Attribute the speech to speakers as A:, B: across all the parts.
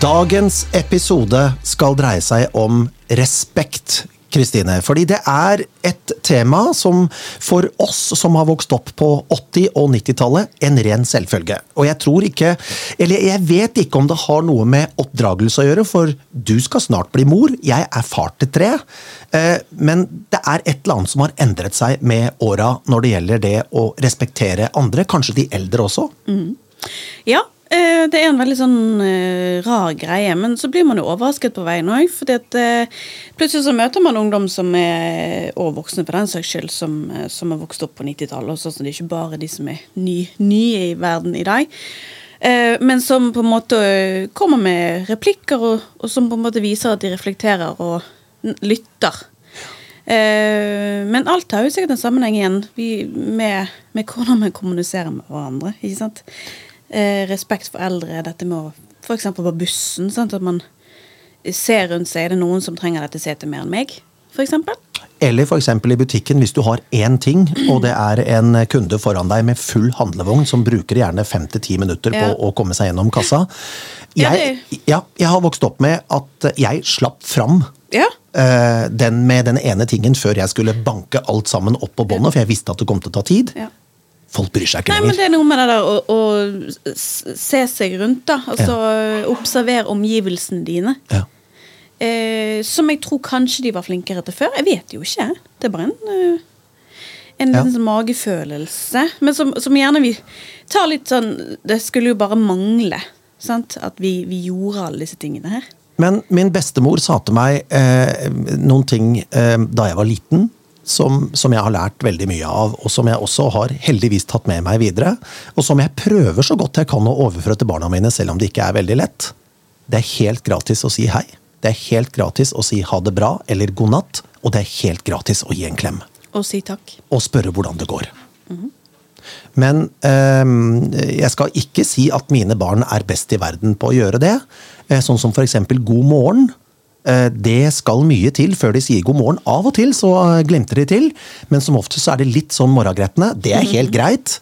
A: Dagens episode skal dreie seg om respekt. Kristine, fordi det er et tema som for oss som har vokst opp på 80- og 90-tallet, en ren selvfølge. Og jeg tror ikke Eller jeg vet ikke om det har noe med oppdragelse å gjøre, for du skal snart bli mor, jeg er far til tre. Eh, men det er et eller annet som har endret seg med åra når det gjelder det å respektere andre, kanskje de eldre også?
B: Mm. Ja, det er en veldig sånn uh, rar greie, men så blir man jo overrasket på veien òg. at uh, plutselig så møter man ungdom som er og voksne for den saks skyld, som, som har vokst opp på 90-tallet. Sånn det er ikke bare de som er ny, nye i verden i dag. men som på en måte kommer med replikker, og, og, som på en måte viser at de reflekterer og lytter. men alt har jo sikkert en sammenheng igjen med, med hvordan vi kommuniserer med hverandre. ikke sant? Eh, respekt for eldre, dette med å F.eks. på bussen. Sant? At man ser rundt seg. Er det noen som trenger dette setet mer enn meg? For eksempel?
A: Eller f.eks. i butikken, hvis du har én ting, og det er en kunde foran deg med full handlevogn som bruker gjerne fem til ti minutter ja. på å komme seg gjennom kassa. Jeg, ja, jeg, har vokst opp med at jeg slapp fram ja. uh, den med den ene tingen før jeg skulle banke alt sammen opp på båndet, for jeg visste at det kom til å ta tid. Folk bryr seg ikke
B: lenger. Nei, men Det er noe med det der å, å se seg rundt, da. Altså ja. observere omgivelsene dine. Ja. Eh, som jeg tror kanskje de var flinkere til før. Jeg vet jo ikke. Det er bare en, eh, en ja. sånn magefølelse. Men som, som, gjerne vi tar litt sånn Det skulle jo bare mangle sant? at vi, vi gjorde alle disse tingene her.
A: Men min bestemor sa til meg eh, noen ting eh, da jeg var liten som, som, jeg har lært veldig mye av, og som jeg også har heldigvis tatt med meg videre. Og som jeg prøver så godt jeg kan å overføre til barna mine, selv om det ikke er veldig lett. Det er helt gratis å si hei. Det er helt gratis å si ha det bra eller god natt. Og det er helt gratis å gi en klem.
B: Og si takk.
A: Og spørre hvordan det går. Mm -hmm. Men eh, jeg skal ikke si at mine barn er best i verden på å gjøre det. Eh, sånn som f.eks. god morgen det skal mye til før de sier god morgen. Av og til så glemter glimter de til, men som oftest så er det litt sånn morgengretne. Det er helt greit,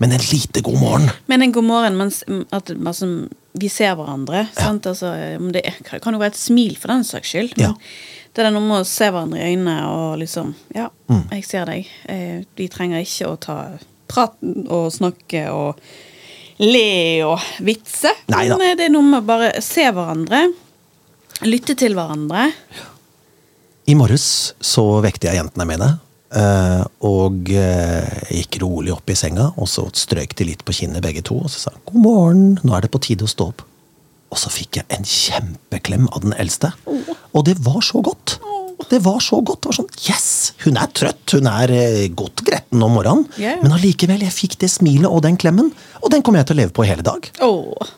A: men en lite god morgen.
B: Men en god morgen mens at altså, vi ser hverandre. Ja. Altså, det kan jo være et smil for den saks skyld. Ja. det er noe med å se hverandre i øynene og liksom Ja, mm. jeg ser deg. Eh, vi trenger ikke å ta praten og snakke og le og vitse.
A: Neida.
B: Men det er noe med å bare se hverandre Lytte til hverandre.
A: I morges så vekte jeg jentene mine. Eh, og eh, gikk rolig opp i senga, og så strøk de litt på kinnet begge to. Og så sa god morgen, nå er det på tide å stå opp. Og så fikk jeg en kjempeklem av den eldste. Og det var så godt. Det var så godt. Det var sånn, Yes! Hun er trøtt, hun er eh, godt gretten om morgenen. Men allikevel, jeg fikk det smilet og den klemmen. Og den kommer jeg til å leve på hele dag.
B: Oh.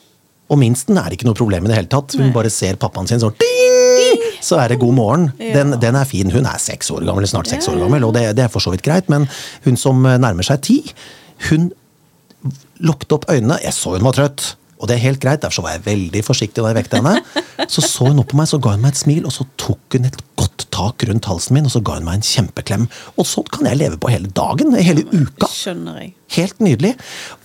A: Og minsten er ikke noe problem i det hele tatt. Hun Nei. bare ser pappaen sin sånn ding! Så er det god morgen. Den, den, er fin. Hun er seks år gammel, snart seks år gammel, og det, det, er for så vidt greit. Men hun som nærmer seg ti, hun lukket opp øynene. Jeg så hun var trøtt. Og det er helt greit, derfor var jeg veldig forsiktig da jeg vekket henne. Så så hun opp på meg, så ga hun meg et smil, og så tok hun et godt tak rundt halsen min, og så ga hun meg en kjempeklem. Og sånn kan jeg leve på hele dagen, hele uka.
B: Skjønner jeg.
A: Helt nydelig.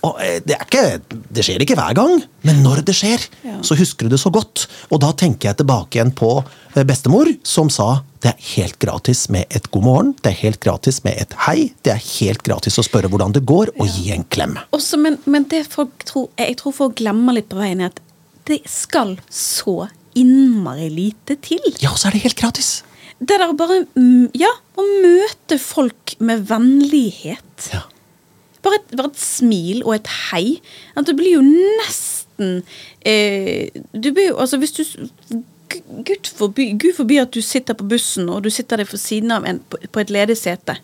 A: Og det det, ikke, det skjer ikke hver gang, men når det skjer, ja. så husker du det så godt. Og da tenker jeg tilbake igjen på eh, bestemor, som sa det er helt gratis med et god morgen, det er helt gratis med et hei, det er helt gratis å spørre hvordan det går, og ja. gi en klem.
B: Også, men, men, det folk tror, jeg tror folk glemmer litt på veien, er at det skal så innmari lite til.
A: Ja, og så er det helt gratis.
B: Det der å bare mm, Ja, å møte folk med vennlighet. Ja. Bare, et, bare et, smil og et hei. At det blir jo nesten eh, Du blir jo Altså, hvis du Gud forby, Gud forby at du sitter på bussen og du sitter deg for siden av en på, på et ledig sete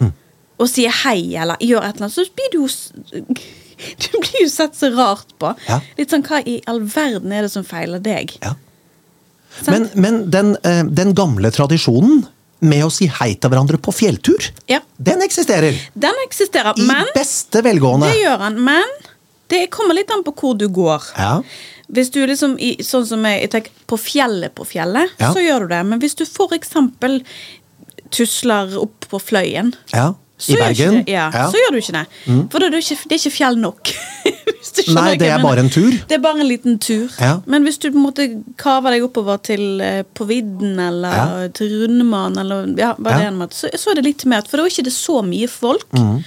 B: mm. og sier hei eller gjør et eller annet, så blir du jo Du blir jo sett så rart på. Ja. Litt sånn hva i all verden er det som feiler deg? Ja.
A: Men, men den, eh, den, gamle tradisjonen med å si hei til hverandre på fjelltur,
B: ja.
A: den eksisterer.
B: Den eksisterer,
A: I
B: men,
A: beste velgående.
B: Det gjør han, men det kommer litt an på hvor du går.
A: Ja.
B: Hvis du liksom, sånn som jeg, jeg tenker, På fjellet, på fjellet, ja. så gjør du det. Men hvis du f.eks. tusler opp på Fløyen,
A: ja.
B: Så
A: I Bergen?
B: det- Ja,
A: Ja. Mm.
B: så gjør du ikke det. For da er det, ikke, det er ikke fjell nok.
A: Nei, det er bare en tur.
B: Det er bare en liten tur.
A: Ja.
B: Men hvis du på en måte kaver deg oppover til eh, på vidden eller til Rundemann eller ja, hva det er, så, så er det litt mer. For da er ikke det så mye folk.
A: Mm.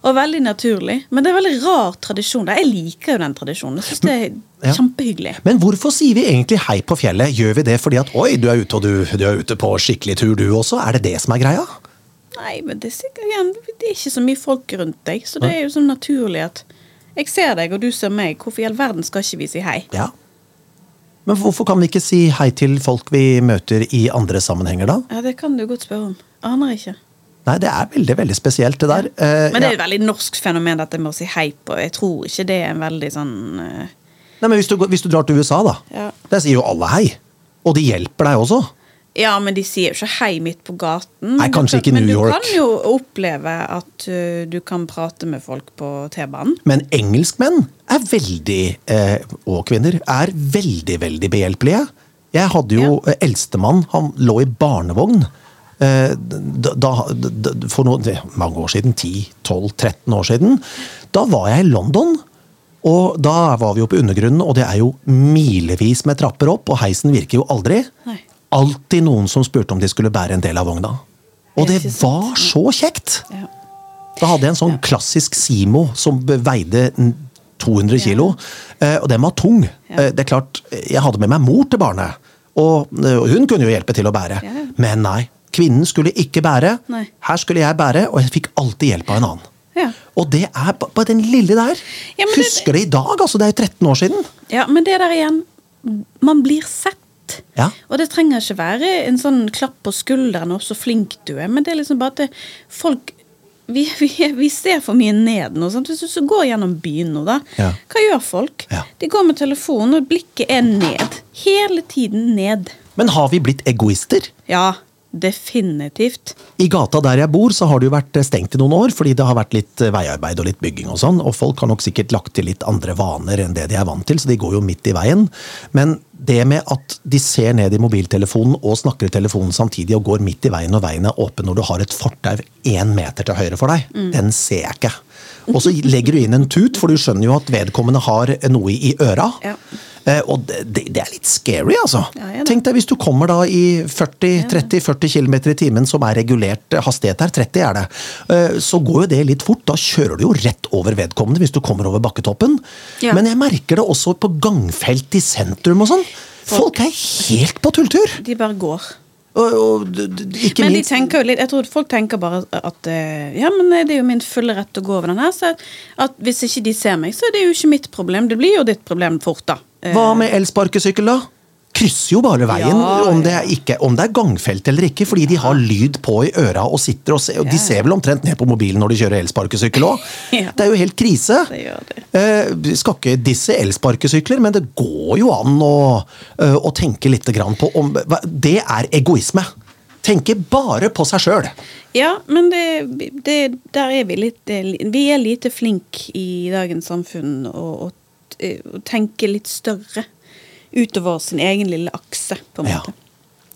B: Og veldig naturlig. Men det er veldig rar tradisjon. Jeg liker jo den tradisjonen. Jeg synes det er
A: Ja.
B: kjempehyggelig.
A: Men hvorfor sier vi egentlig hei på fjellet? Gjør vi det fordi at oi, du er ute og du, du er ute på skikkelig tur du også? Er det det som er greia?
B: Nei, men det er sikkert igjen Det er ikke så mye folk rundt deg, så det er jo sånn naturlig at jeg ser deg, og du ser meg. Hvorfor i all verden skal ikke vi si hei?
A: Ja. Men hvorfor kan vi ikke si hei til folk vi møter i andre sammenhenger, da?
B: Ja, Det kan du godt spørre om. Aner ikke.
A: Nei, det er veldig, veldig spesielt, det der. Uh,
B: Men det er et veldig norsk fenomen, dette med å si hei på. Jeg tror ikke det er en veldig sånn uh...
A: Nei, men hvis du, hvis du drar til USA, da.
B: Ja.
A: Der sier jo alle hei. Og de hjelper deg også.
B: Ja, men de sier jo ikke hei midt på gaten.
A: Nei, kanskje ikke i New York.
B: Men du kan jo oppleve at uh, du kan prate med folk på T-banen.
A: Men engelskmenn er veldig, eh, og kvinner, er veldig, veldig behjelpelige. Jeg hadde jo ja. eldstemann, han lå i barnevogn. eh, Da, da, for noen, mange år siden, 10-12-13 år siden. Da var jeg i London, og da var vi jo på undergrunnen, og det er jo milevis med trapper opp, og heisen virker jo aldri.
B: Nei.
A: Alltid noen som spurte om de skulle bære en del av vogna. Og
B: Det
A: var så kjekt! Da hadde jeg en sånn klassisk Simo som veide 200 kilo, eh, og den var tung. Eh, Det er klart, Jeg hadde med meg mor til barnet, og eh, hun kunne jo hjelpe til å bære. Men nei, kvinnen skulle ikke bære. Her skulle jeg bære, og jeg fikk alltid hjelp av en annen.
B: Ja.
A: Og det er bare den lille der.
B: Ja, men det-
A: Husker det i dag, altså. Det er jo 13 år siden.
B: ja, men det der igjen Man blir sett.
A: Ja.
B: Og det trenger ikke være en sånn klapp på skulderen og så flink du er, men det er liksom bare at det, folk vi, vi, vi ser for mye ned nå. Sant? Hvis du så går gjennom byen nå, da,
A: Ja.
B: hva gjør folk?
A: Ja.
B: De går med telefonen, og blikket er ned. Hele tiden ned.
A: Men har vi blitt egoister?
B: Ja, definitivt.
A: I gata der jeg bor, så har det jo vært stengt i noen år, fordi det har vært litt eh, veiarbeid og litt bygging og sånn, og folk har nok sikkert lagt til litt andre vaner enn det de er vant til, så de går jo midt i veien. Men det med at de ser ned i mobiltelefonen og snakker i telefonen samtidig og går midt i veien og veien er åpen når du har et fortau én meter til høyre for deg, den ser jeg ikke. Og så legger du inn en tut, for du skjønner jo at vedkommende har noe i øra.
B: Ja.
A: Eh, og det, det, er litt scary, altså.
B: Ja, ja.
A: Tenk deg hvis du kommer da i 40-30-40 km i timen, som er regulert hastighet her, 30 er det, eh, så går jo det litt fort. Da kjører du jo rett over vedkommende hvis du kommer over bakketoppen.
B: Ja.
A: Men jeg merker det også på gangfelt i sentrum og sånn. Folk er helt på tulltur!
B: De bare går.
A: Og, og ikke
B: Men de tenker jo litt, jeg tror folk tenker bare at eh, ja, men det er jo min fulle rett å gå over den her. Så at hvis ikke de ser meg, så er det jo ikke mitt problem. Det blir jo ditt problem fort, da.
A: Hva med elsparkesykkel, da? Krysser jo bare veien,
B: Ja,
A: om, det ikke, om det er gangfelt eller ikke, fordi de har lyd på i øra og sitter og ser, og De ser vel omtrent ned på mobilen når de kjører elsparkesykkel òg.
B: Ja.
A: Det er jo helt krise.
B: Det det.
A: Eh, skal ikke disse elsparkesykler, men det går jo an å, eh, å tenke litt grann på om Det er egoisme. Tenke bare på seg sjøl.
B: Ja, men det, det, der er vi litt Vi er lite flink i dagens samfunn å, å, å tenke litt større utover sin egen lille akse, på en
A: Ja.
B: måte.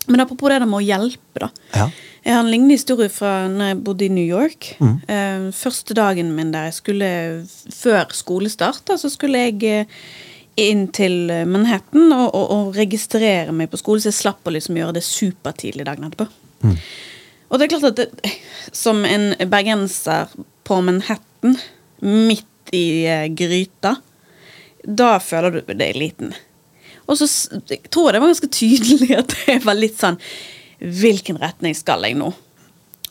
B: Men apropos det med å hjelpe, da.
A: Ja.
B: Jeg har en lignende historie fra når jeg bodde i New York.
A: Mm.
B: Eh, første dagen min der jeg skulle Før skolestart, da, så skulle jeg eh, inn til Manhattan og, og, og registrere meg på skole, så jeg slapp å liksom gjøre det supertidlig dagen etterpå.
A: Mm.
B: Og det er klart at det, som en bergenser på Manhattan, midt i eh, gryta, da føler du deg liten. Og så jeg tror jeg det var ganske tydelig at jeg var litt sånn Hvilken retning skal jeg nå?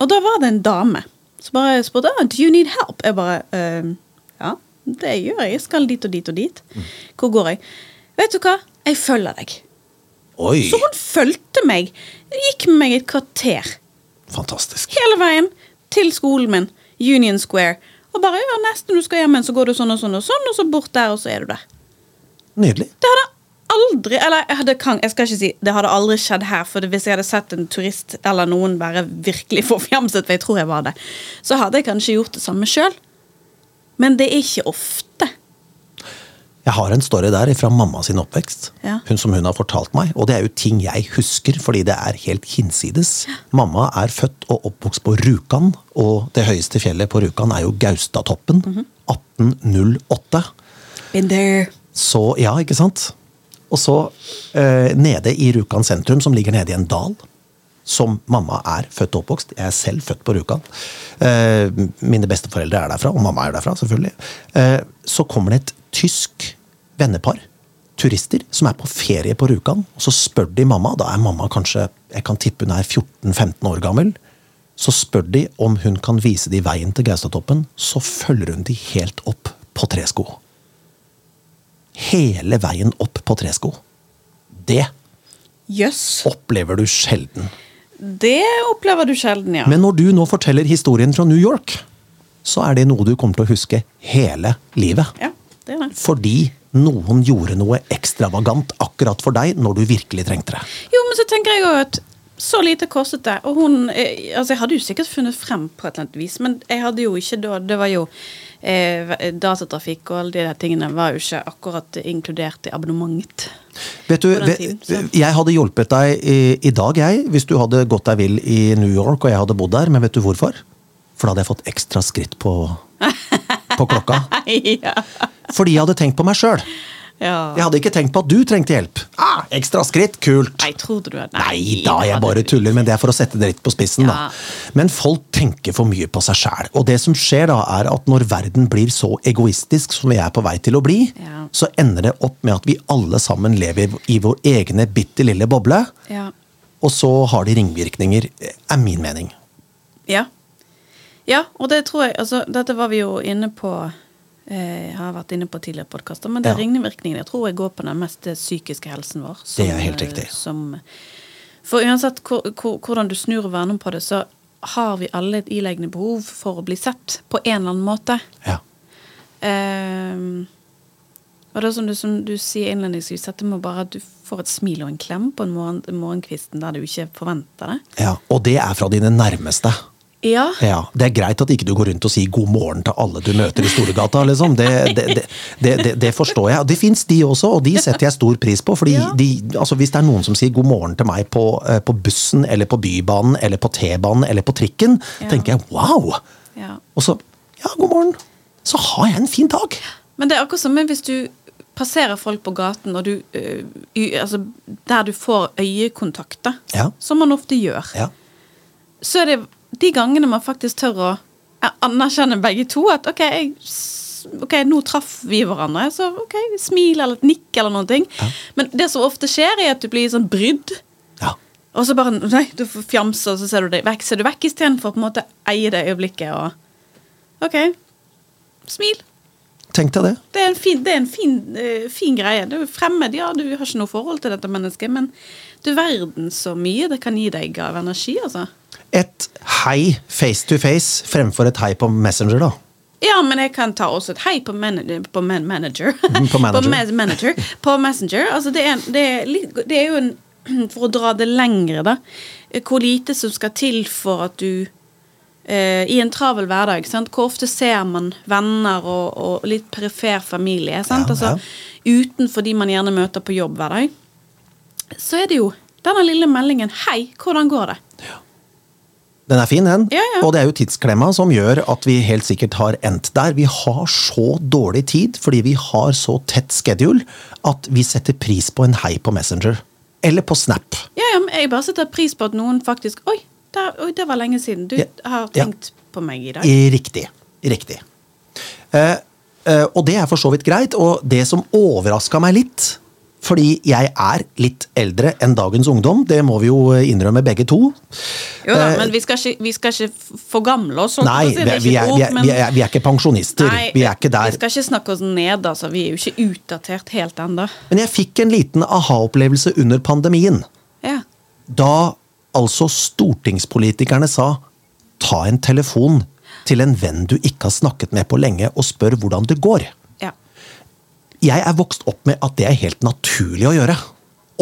B: Og da var det en dame som bare spurte oh, Do you need help? Jeg bare «Ehm, Ja, det gjør jeg. Jeg skal dit og dit og dit. Hvor går jeg? Vet du hva? Jeg følger deg.
A: Oi,
B: Så hun fulgte meg. Gikk med meg et kvarter
A: fantastisk.
B: hele veien til skolen min, Union Square. Og bare ja, nesten du skal hjem igjen, så går du sånn og sånn og sånn, og så bort der, og så er du der.
A: Nydelig.
B: Det hadde aldri Eller jeg, hadde, jeg skal ikke si det hadde aldri skjedd her, for hvis jeg hadde sett en turist eller noen være virkelig forfjamset, for jeg tror jeg var det, så hadde jeg kanskje gjort det samme sjøl. Men det er ikke ofte.
A: Jeg har en story der fra mamma sin oppvekst,
B: Ja.
A: hun som hun har fortalt meg. Og det er jo ting jeg husker, fordi det er helt hinsides. Mamma er født og oppvokst på Rjukan, og det høyeste fjellet på Rjukan er jo Gaustatoppen. 1808.
B: Been there.
A: Så, ja, ikke sant? Og så eh, nede i Rjukan sentrum, som ligger nede i en dal, som mamma er født og oppvokst. Jeg er selv født på Rjukan. Eh, mine besteforeldre er derfra, og mamma er derfra, selvfølgelig. Eh, så kommer det et tysk vennepar, turister, som er på ferie på Rjukan. Og så spør de mamma, da er mamma kanskje jeg kan tippe hun er 14-15 år gammel. Så spør de om hun kan vise de veien til Gaustatoppen. Så følger hun de helt opp på tresko hele veien opp på tresko. Det
B: yes.
A: opplever du sjelden.
B: Det opplever du sjelden, ja.
A: Men når du nå forteller historien fra New York, så er det noe du kommer til å huske hele livet.
B: ja, det det.
A: Fordi noen gjorde noe ekstravagant akkurat for deg når du virkelig trengte det.
B: Jo, men så tenker jeg jo at så lite kostet det. Og hun eh, Altså, jeg hadde jo sikkert funnet frem på et eller annet vis, men jeg hadde jo ikke da Det var jo eh, Datatrafikk og alle de der tingene var jo ikke akkurat inkludert i abonnementet.
A: Vet du,
B: tiden.
A: Jeg hadde hjulpet deg i, i dag, jeg, hvis du hadde gått deg vill i New York og jeg hadde bodd der. Men vet du hvorfor? For da hadde jeg fått ekstra skritt på, på klokka.
B: ja.
A: Fordi jeg hadde tenkt på meg sjøl.
B: ja.
A: Jeg hadde ikke tenkt på at du trengte hjelp. Ah, ekstra skritt, kult.
B: Nei, trodde du at
A: Nei da,
B: det
A: jeg bare tuller, men det er for å sette det litt på spissen.
B: Ja.
A: da. Men folk tenker for mye på seg sjæl. Og det som skjer da, er at når verden blir så egoistisk som vi er på vei til å bli,
B: Ja.
A: så ender det opp med at vi alle sammen lever i vår egne bitte lille boble.
B: Ja.
A: Og så har de ringvirkninger, er min mening.
B: Ja. Ja, og det tror jeg altså, Dette var vi jo inne på eh, har vært inne på tidligere podkaster, men det
A: Ja.
B: ringvirkningene tror jeg går på den mest psykiske helsen vår.
A: Det er helt
B: eh,
A: riktig.
B: Som, for uansett hvor, hvor, hvordan du snur og verner på det, så har vi alle et ileggende behov for å bli sett på en eller annen måte.
A: Ja.
B: Eh, og det er som du, som du sier innledningsvis, dette med bare at du får et smil og en klem på en morgen, morgenkvisten der du ikke forventer det.
A: ja. Og det er fra dine nærmeste.
B: Ja.
A: Ja, Det er greit at ikke du går rundt og sier god morgen til alle du møter i Storegata. liksom. Det, det, det, det, forstår jeg. Det fins de også, og de setter jeg stor pris på. fordi
B: Ja.
A: de, altså Hvis det er noen som sier god morgen til meg på, eh, på bussen, eller på Bybanen, eller på T-banen eller på trikken,
B: Ja.
A: tenker jeg wow!
B: ja.
A: Og så ja, god morgen. Så har jeg en fin dag.
B: Men det er akkurat som hvis du passerer folk på gaten, og du øh, altså, Der du får øyekontakter,
A: Ja.
B: som man ofte gjør,
A: Ja.
B: så er det de gangene man faktisk tør å anerkjenne begge to at OK, jeg, ok, nå traff vi hverandre, så ok, smil eller et nikk eller noen ting. Men det som ofte skjer, er at du blir sånn brydd.
A: ja.
B: Og så bare Nei, du får fjamse, og så ser du deg vekk. Ser du vekk istedenfor å på en måte eie det øyeblikket og OK, smil.
A: Tenk deg det.
B: Det er en fin, det er en fin, uh, fin greie. Du er fremmed, ja, du har ikke noe forhold til dette mennesket, men du verden så mye det kan gi deg av energi, altså.
A: Et hei face to face fremfor et hei på Messenger, da.
B: Ja, men jeg kan ta også et hei på, man på man manager.
A: På manager.
B: ma- manager. På Messenger. Altså, det er, det, er, det er jo en For å dra det lengre, da. Hvor lite som skal til for at du eh, I en travel hverdag, sant? hvor ofte ser man venner og, og litt perifer familie? Sant? Altså, Utenfor de man gjerne møter på jobb hver dag. Så er det jo denne lille meldingen 'Hei, hvordan går det?'
A: Den er fin, den.
B: Ja, ja.
A: Og det er jo tidsklemma som gjør at vi helt sikkert har endt der. Vi har så dårlig tid fordi vi har så tett schedule at vi setter pris på en hei på Messenger. Eller på Snap.
B: Ja, ja, men jeg bare setter pris på at noen faktisk Oi, der, oi det var lenge siden. Du
A: Ja,
B: har tenkt på meg i dag.
A: Riktig. Riktig. Eh, eh, og det er for så vidt greit. Og det som overraska meg litt, fordi jeg er litt eldre enn dagens ungdom, det må vi jo innrømme begge to.
B: Jo da,
A: Eh,
B: men vi skal ikke, vi skal ikke forgamle oss.
A: Nei,
B: si.
A: Er, er, er, vi, er, vi er ikke pensjonister.
B: Nei,
A: vi er ikke der.
B: Vi skal ikke snakke oss ned, altså. Vi er jo ikke utdatert helt ennå.
A: Men jeg fikk en liten aha-opplevelse under pandemien.
B: Ja.
A: Da altså stortingspolitikerne sa ta en telefon til en venn du ikke har snakket med på lenge, og spør hvordan det går. Jeg er vokst opp med at det er helt naturlig å gjøre.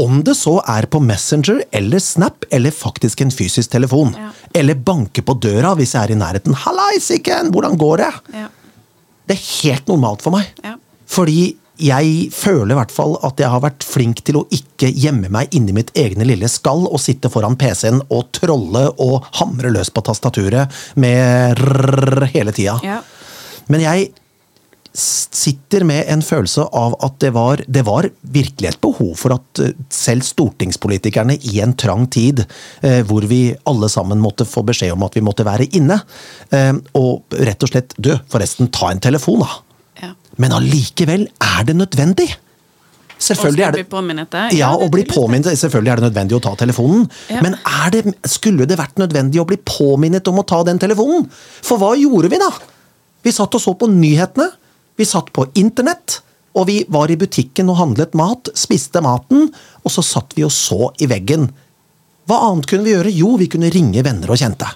A: Om det så er på Messenger eller Snap eller faktisk en fysisk telefon.
B: Ja.
A: Eller banke på døra hvis jeg er i nærheten. 'Hallaisiken, hvordan går det?'
B: Ja.
A: Det er helt normalt for meg.
B: Ja.
A: Fordi jeg føler i hvert fall at jeg har vært flink til å ikke gjemme meg inni mitt egne lille skall og sitte foran PC-en og trolle og hamre løs på tastaturet med rrrr hele tida.
B: Ja.
A: Men jeg sitter med en følelse av at det var, det var virkelig et behov for at eh, selv stortingspolitikerne i en trang tid, eh, hvor vi alle sammen måtte få beskjed om at vi måtte være inne, eh, og rett og slett Du, forresten, ta en telefon, da.
B: Ja.
A: Men allikevel er det nødvendig. Selvfølgelig er det ja, og bli påminnet. Selvfølgelig er det nødvendig å ta telefonen.
B: Ja.
A: Men er det, skulle det vært nødvendig å bli påminnet om å ta den telefonen? For hva gjorde vi da? Vi satt og så på nyhetene. Vi satt på internett. Og vi var i butikken og handlet mat, spiste maten, og så satt vi og så i veggen. Hva annet kunne vi gjøre? Jo, vi kunne ringe venner og kjente.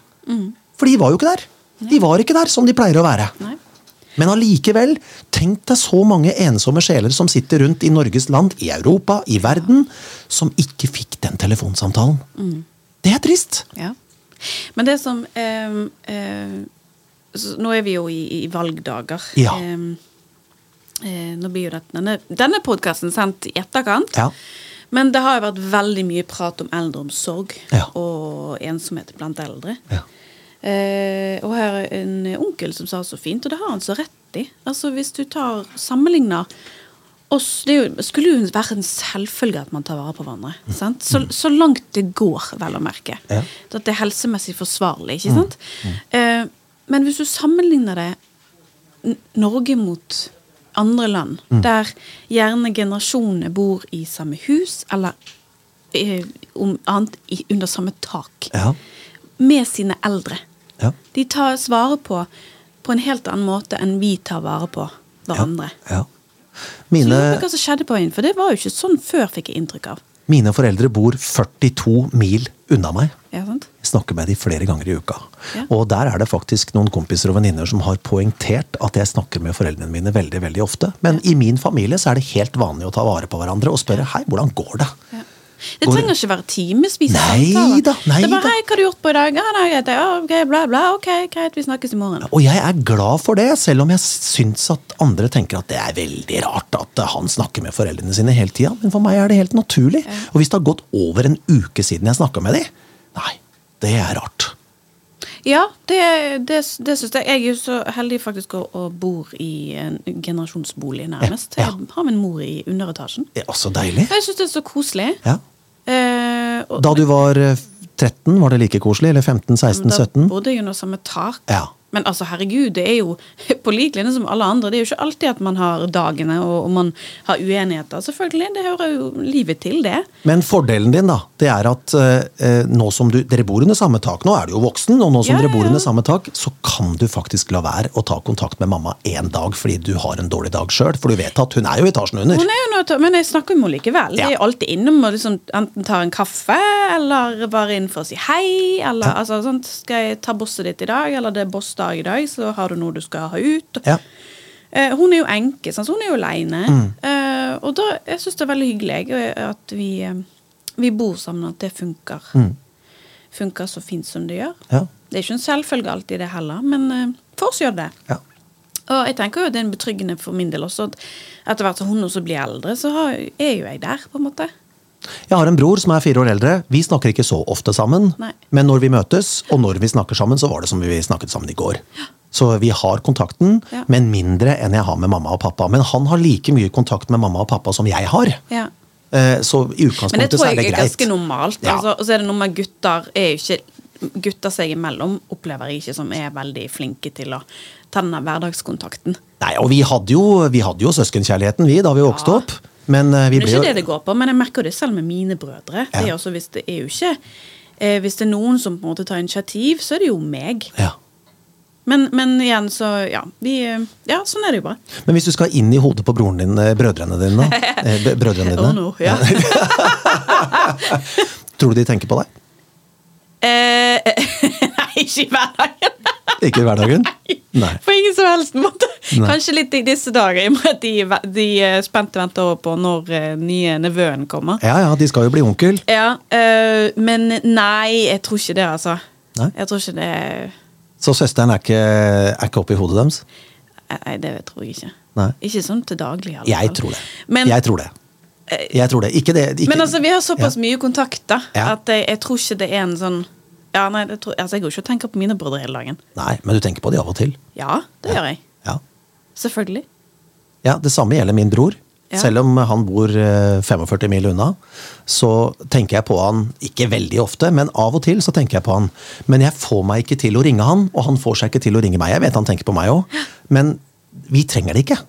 A: For de var jo ikke der. De var ikke der som de pleier å være.
B: Nei.
A: Men allikevel, tenk deg så mange ensomme sjeler som sitter rundt i Norges land, i Europa, i verden, som ikke fikk den telefonsamtalen. Det er trist.
B: Ja. Men det som eh, eh, Nå er vi jo i, i valgdager.
A: Ja.
B: Eh, nå blir jo dette, denne, denne podkasten sendt i etterkant.
A: Ja.
B: Men det har jo vært veldig mye prat om eldreomsorg
A: Ja.
B: og ensomhet blant eldre.
A: Ja.
B: Eh, og her er en onkel som sa så fint, og det har han så rett i. Altså Hvis du tar sammenligner oss Det jo, skulle jo være en selvfølge at man tar vare på hverandre. Sant? Så, så langt det går, vel å merke.
A: Ja.
B: At det er helsemessig forsvarlig. ikke sant? Eh, men hvis du sammenligner det Norge mot andre land, der gjerne generasjonene bor i samme hus, eller eh, om annet under samme tak,
A: Ja.
B: med sine eldre.
A: Ja.
B: De tas vare på på en helt annen måte enn vi tar vare på hverandre.
A: ja.
B: ja.
A: Mine,
B: jeg lurer på hva som skjedde på øyen, for det var jo ikke sånn før, fikk jeg inntrykk av.
A: mine foreldre bor 42 mil unna meg.
B: Ja.
A: Jeg snakker med dem flere ganger i uka.
B: Ja.
A: Og der er det faktisk noen kompiser og venninner som har poengtert at jeg snakker med foreldrene mine veldig veldig ofte. Men i min familie så er det helt vanlig å ta vare på hverandre og spørre hei, hvordan går det?
B: Ja. Det trenger ikke være timevis samtaler.
A: nei
B: det er bare 'Hei, hva har du gjort på i dag?' Ja, nei, jeg, ja, ok, bla, bla. Ok, greit, vi snakkes i morgen.
A: Og jeg er glad for det, selv om jeg syns at andre tenker at det er veldig rart at han snakker med foreldrene sine hele tida. Men for meg er det helt naturlig. Og hvis det har gått over en uke siden jeg snakka med dem, nei, det er rart.
B: Ja, det, det, det syns jeg. Jeg er jo så heldig faktisk å, å bor i en generasjonsbolig, nærmest.
A: Ja, ja.
B: Jeg har min mor i underetasjen.
A: Det er også deilig.
B: Jeg syns det er så koselig.
A: Ja.
B: Eh, og,
A: Da du var eh, 13, var det like koselig? Eller 15, 16, 17?
B: da
A: 17?
B: bodde jeg under samme tak.
A: Ja.
B: Men altså, herregud, det er jo på lik linje som alle andre. Det er jo ikke alltid at man har dagene og, man har uenigheter. Selvfølgelig, det hører jo livet til, det.
A: Men fordelen din da, det er at eh, nå som du, dere bor under samme tak, nå er du jo voksen, og nå som
B: Ja,
A: dere bor under samme tak, så kan du faktisk la være å ta kontakt med mamma en dag fordi du har en dårlig dag sjøl. For du vet at hun er jo i etasjen under.
B: Hun er jo til, men jeg snakker med henne likevel.
A: Ja.
B: Jeg er alltid innom og liksom enten tar en kaffe, eller bare inn for å si hei. Eller altså, sånn, skal jeg ta bosset ditt i dag, eller det er bossdag i dag, så har du noe du skal ha ut.
A: Ja.
B: Eh, hun er jo enke, så hun er jo aleine.
A: Mm.
B: Eh, og da, jeg syns det er veldig hyggelig at vi, eh, vi bor sammen, at det funker. Funker så fint som det gjør.
A: Mm. Ja.
B: Det er ikke en selvfølge alltid, det heller, men eh, for oss gjør det.
A: Ja.
B: Og jeg tenker jo det er en betryggende for min del også, at etter hvert som hun også blir eldre, så har, er jo jeg der, på en måte.
A: Jeg har en bror som er fire år eldre. Vi snakker ikke så ofte sammen.
B: Nei.
A: Men når vi møtes, og når vi snakker sammen, så var det som vi snakket sammen i går. Så vi har kontakten,
B: Ja.
A: men mindre enn jeg har med mamma og pappa. Men han har like mye kontakt med mamma og pappa som jeg har.
B: Ja.
A: Eh, Så i
B: Men det
A: greit.
B: tror
A: det tror
B: jeg er ganske normalt.
A: Ja.
B: Altså, og så er det noe med gutter er ikke Gutter seg imellom opplever jeg ikke som er veldig flinke til å ta den hverdagskontakten.
A: Nei, og vi hadde jo, vi hadde jo søskenkjærligheten, vi, da vi vokste
B: Ja.
A: opp. Men uh, vi
B: Det er ikke
A: jo
B: det det går på, men jeg merker det selv med mine brødre. Det er også hvis det er jo ikke eh, Hvis det er noen som på en måte tar initiativ, så er det jo meg.
A: ja.
B: Men, men igjen, så ja. Vi, eh, ja, sånn er det jo bare.
A: Men hvis du skal inn i hodet på broren din, eh, brødrene dine, brødrene dine
B: Oh no, ja.
A: Tror du de tenker på deg?
B: Eh, ikke i hverdagen.
A: Ikke i hverdagen? Nei.
B: På ingen som helst måte.
A: Nei.
B: Kanskje litt i disse dager, i og med at de, de er spent venter på når eh, nye nevøen kommer.
A: Ja ja, de skal jo bli onkel.
B: Ja, eh, men nei, jeg tror ikke det, altså.
A: Nei?
B: Jeg tror ikke det
A: Så søsteren er ikke, er ikke oppi hodet deres?
B: Nei, det tror jeg ikke.
A: Nei.
B: Ikke sånn til daglig. i alle
A: Jeg tror det.
B: Men,
A: jeg tror det. Jeg tror det. Ikke det ikke,
B: men altså, vi har såpass
A: Ja.
B: mye kontakt da,
A: Ja.
B: at jeg, jeg tror ikke det er en sånn Ja, nei, det tror, altså, Jeg går ikke og tenker på mine brødre hele dagen.
A: Nei, men du tenker på de av og til.
B: Ja, det gjør jeg.
A: Ja.
B: Selvfølgelig.
A: Ja, Det samme gjelder min bror.
B: Ja.
A: Selv om han bor eh, 45 mil unna, så tenker jeg på han ikke veldig ofte, men av og til så tenker jeg på han. Men jeg får meg ikke til å ringe han, og han får seg ikke til å ringe meg. Jeg vet han tenker på meg òg, men vi trenger det ikke.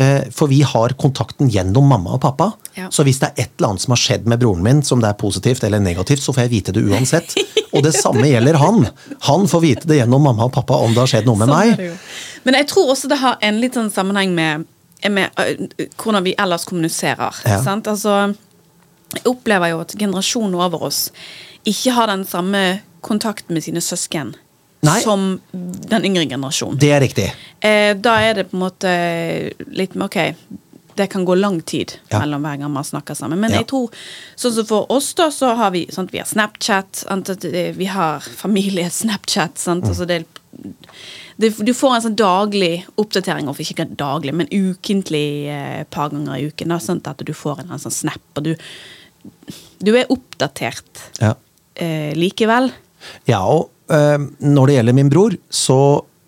A: Eh, For vi har kontakten gjennom mamma og pappa.
B: Ja.
A: Så hvis det er et eller annet som har skjedd med broren min, som det er positivt eller negativt, så får jeg vite det uansett. Og det samme gjelder han. Han får vite det gjennom mamma og pappa om det har skjedd noe med
B: Sånn
A: meg.
B: Men jeg tror også det har en litt sånn sammenheng med, med øh, hvordan vi ellers kommuniserer.
A: Ja.
B: Sant? Altså, jeg opplever jo at generasjonen over oss ikke har den samme kontakten med sine søsken
A: Nei.
B: som den yngre generasjonen.
A: Det er riktig.
B: Eh, da er det på en måte litt med Ok, det kan gå lang tid
A: Ja.
B: mellom hver gang man snakker sammen. Men
A: Ja.
B: jeg tror, sånn som for oss, da, så har vi sant, Vi har Snapchat, sant, vi har familie-Snapchat. Sant,
A: Mm.
B: altså det, du får en sånn daglig oppdatering, og ikke daglig, men ukentlig eh, par ganger i uken. Da, sant, at du får en, sånn snap, og du, du er oppdatert
A: Ja.
B: eh, likevel.
A: Ja, og når det gjelder min bror, så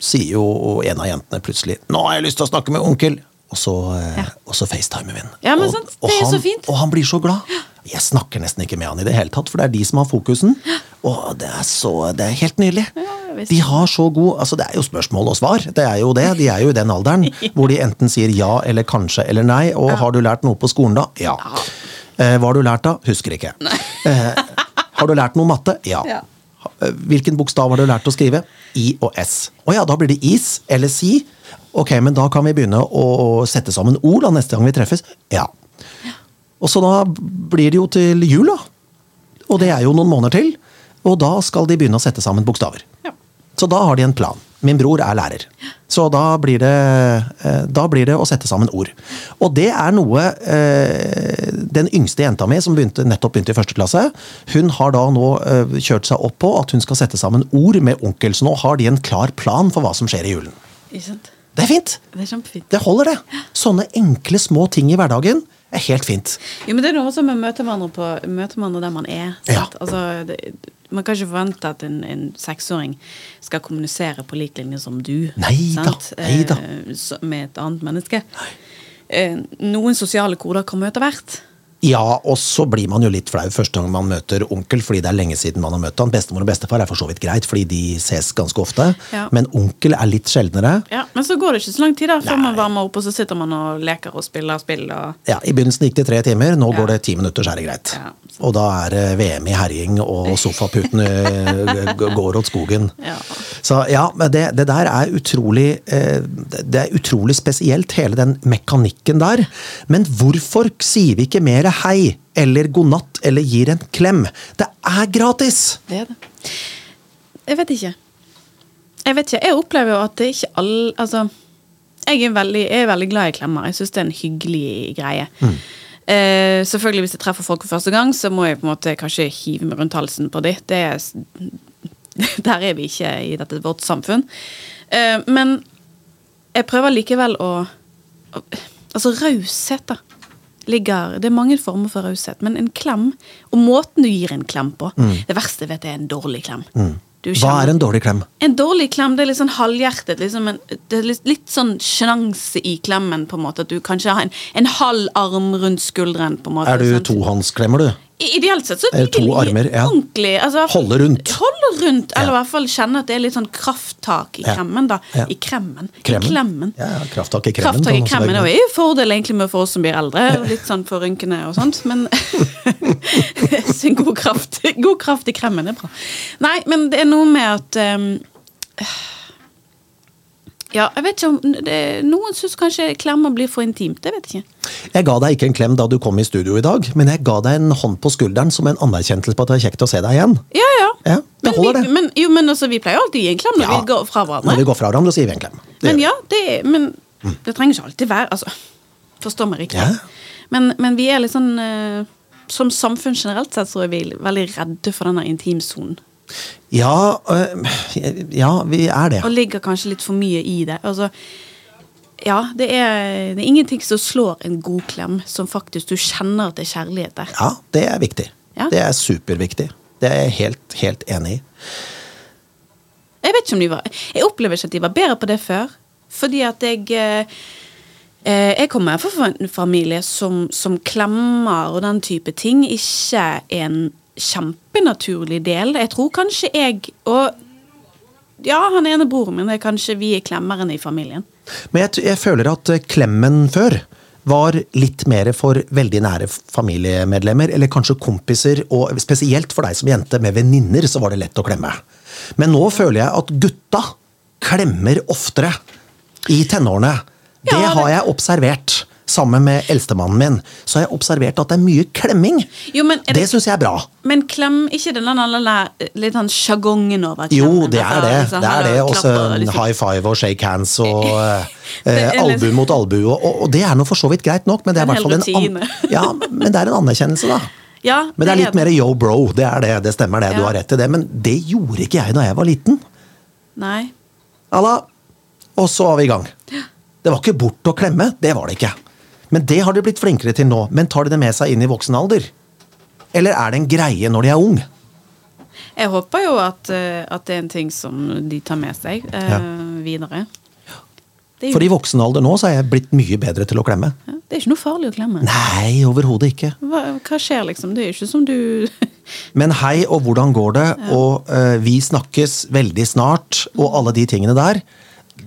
A: sier jo en av jentene plutselig 'Nå har jeg lyst til å snakke med onkel', og så, øh,
B: Ja.
A: og så facetimer vi.
B: Ja, men
A: og, og
B: er
A: han. Og han blir så glad. Jeg snakker nesten ikke med han i det hele tatt, for det er de som har fokusen. Og det er så, det er helt nydelig. de har så god altså Det er jo spørsmål og svar. Det er jo det. De er jo i den alderen hvor de enten sier ja eller kanskje eller nei. Og har du lært noe på skolen da? Ja. Eh, hva har du lært da? Husker ikke. Eh, har du lært noe matte? Ja. Hvilken bokstav har du lært å skrive? I og S. Å ja, da blir det is eller si. Ok, men da kan vi begynne å sette sammen ord da neste gang vi treffes. Ja. Og så da blir det jo til jul, da. Og det er jo noen måneder til. Og da skal de begynne å sette sammen bokstaver.
B: Ja.
A: Så da har de en plan. Min bror er lærer. Så da blir det, eh, da blir det å sette sammen ord. Og det er noe eh, Den yngste jenta mi, som begynte, nettopp begynte i første klasse, hun har da nå eh, kjørt seg opp på at hun skal sette sammen ord med onkel. Så nå har de en klar plan for hva som skjer i julen. Det er fint!
B: Det er.
A: Det holder, det. Sånne enkle, små ting i hverdagen er helt fint.
B: Jo, men det er noe som med å møte hverandre, der man er.
A: Ja.
B: sant? Altså, det, man kan ikke forvente at en, en seksåring skal kommunisere på lik linje som du.
A: Nei da,
B: sant?
A: nei da.
B: Eh, med et annet menneske. Eh, noen sosiale koder kommer etter hvert.
A: Ja, og så blir man jo litt flau første gang man møter onkel, fordi det er lenge siden man har møtt han. Bestemor og bestefar er for så vidt greit, fordi de ses ganske ofte.
B: Ja.
A: Men onkel er litt sjeldnere.
B: Ja, Men så går det ikke så lang tid da, før
A: Nei.
B: man varmer opp, og så sitter man og leker og spiller spill. Og...
A: Ja, I begynnelsen gikk det tre timer, nå
B: Ja.
A: går det ti minutter, så er det greit.
B: Ja,
A: Og da er det VM i herjing, og sofaputene eh, går åt skogen.
B: Ja.
A: Så ja, men det, det der er utrolig eh, Det er utrolig spesielt, hele den mekanikken der. Men hvorfor sier vi ikke mer hei, eller god natt, eller gir en klem? Det er gratis!
B: Det er det. Jeg vet ikke. Jeg vet ikke, jeg opplever jo at det ikke alle Altså, jeg er veldig, jeg er veldig glad i klemmer. Jeg syns det er en hyggelig greie. Eh, selvfølgelig Hvis jeg treffer folk for første gang, så må jeg på en måte kanskje hive meg rundt halsen på dem. Det er, der er vi ikke i dette vårt samfunn. Eh, men jeg prøver likevel å Altså, raushet, da. Ligger, det er mange former for raushet, men en klem, og måten du gir en klem på Det verste jeg vet, er en dårlig klem. Du
A: Hva er en dårlig klem?
B: en dårlig klem det er litt sånn halvhjertet. Liksom en, det er litt, litt sånn sjenanse i klemmen. på en måte At du kanskje har en, en halv arm rundt skulderen. på en måte
A: Er du
B: sant?
A: tohåndsklemmer, du?
B: Ideelt sett så
A: vil to
B: de
A: armer, ja.
B: ordentlig altså,
A: Holde rundt.
B: Holde rundt, Eller
A: Ja.
B: i hvert fall kjenne at det er litt sånn krafttak i kremmen. da
A: Ja.
B: I kremmen.
A: Kremmen?
B: I klemmen.
A: Ja, krafttak i kremmen.
B: Krafttak i kremmen er jo en fordel egentlig med for oss som blir eldre. Litt sånn for rynkene og sånt, men god kraft, god kraft i kremmen er bra. Nei, men det er noe med at ehm, Ja, jeg vet ikke om det, Noen syns kanskje klemmer blir for intimt. Jeg vet ikke.
A: Jeg ga deg ikke en klem da du kom i studio i dag, men jeg ga deg en hånd på skulderen som en anerkjennelse på at det er kjekt å se deg igjen.
B: Ja, ja.
A: Ja,
B: men, vi, men, jo, men altså, vi pleier jo alltid å gi en klem når
A: Ja.
B: vi går fra hverandre.
A: Når vi går fra hverandre, så gir vi en klem. Det
B: Men ja, det, men det trenger ikke alltid være altså, Forstår meg riktig.
A: Ja.
B: Men, men vi er litt sånn uh, Som samfunn generelt sett så er vi veldig redde for denne intimsonen.
A: Ja, øh, ja, vi er det.
B: Og ligger kanskje litt for mye i det. Altså, Ja, det er, det er ingenting som slår en god klem, som faktisk du kjenner at det er kjærlighet der.
A: Ja, det er viktig.
B: Ja.
A: Det er superviktig. Det er jeg helt, helt enig i.
B: Jeg vet ikke om de var Jeg opplever ikke at de var bedre på det før. Fordi at jeg eh, eh, Jeg kommer fra en familie som, som klemmer og den type ting ikke er en kjempenaturlig del. Jeg tror kanskje jeg og ja, han ene broren min er kanskje vi er klemmerne i familien.
A: Men jeg, jeg føler at eh, klemmen før var litt mer for veldig nære familiemedlemmer, eller kanskje kompiser, og spesielt for deg som jente med venninner, så var det lett å klemme. Men nå føler jeg at gutta klemmer oftere i tenårene.
B: Ja,
A: det har jeg observert. Sammen med eldstemannen min så har jeg observert at det er mye klemming.
B: Jo, men er
A: Det
B: det,
A: syns jeg er bra.
B: men klem ikke den litt sånn sjagongen over
A: Jo, det er det.
B: Altså,
A: Det er det. Også
B: liksom.
A: high five og shake hands og eh, albu
B: liksom-
A: mot albu. Og, og det er nå for så vidt greit nok, men det er,
B: En
A: i hvert fall en, an ja, men det er en anerkjennelse, da.
B: Ja,
A: Men det er litt mer yo bro. Det er det. Det stemmer, det. Du har rett til det. Men det gjorde ikke jeg da jeg var liten.
B: Nei.
A: Alla. Og så var vi i gang. Det var ikke bort å klemme. Det var det ikke. Men det har de blitt flinkere til nå. Men tar de det med seg inn i voksen alder? Eller er det en greie når de er ung?
B: Jeg håper jo at, eh, at det er en ting som de tar med seg eh,
A: Ja.
B: videre. Er,
A: For i voksen alder nå så er jeg blitt mye bedre til å klemme.
B: ja, det er ikke noe farlig å klemme.
A: Nei, overhodet ikke.
B: Hva, hva skjer, liksom? Det er ikke som du
A: Men hei, og hvordan går det? Og uh, vi snakkes veldig snart, og alle de tingene der.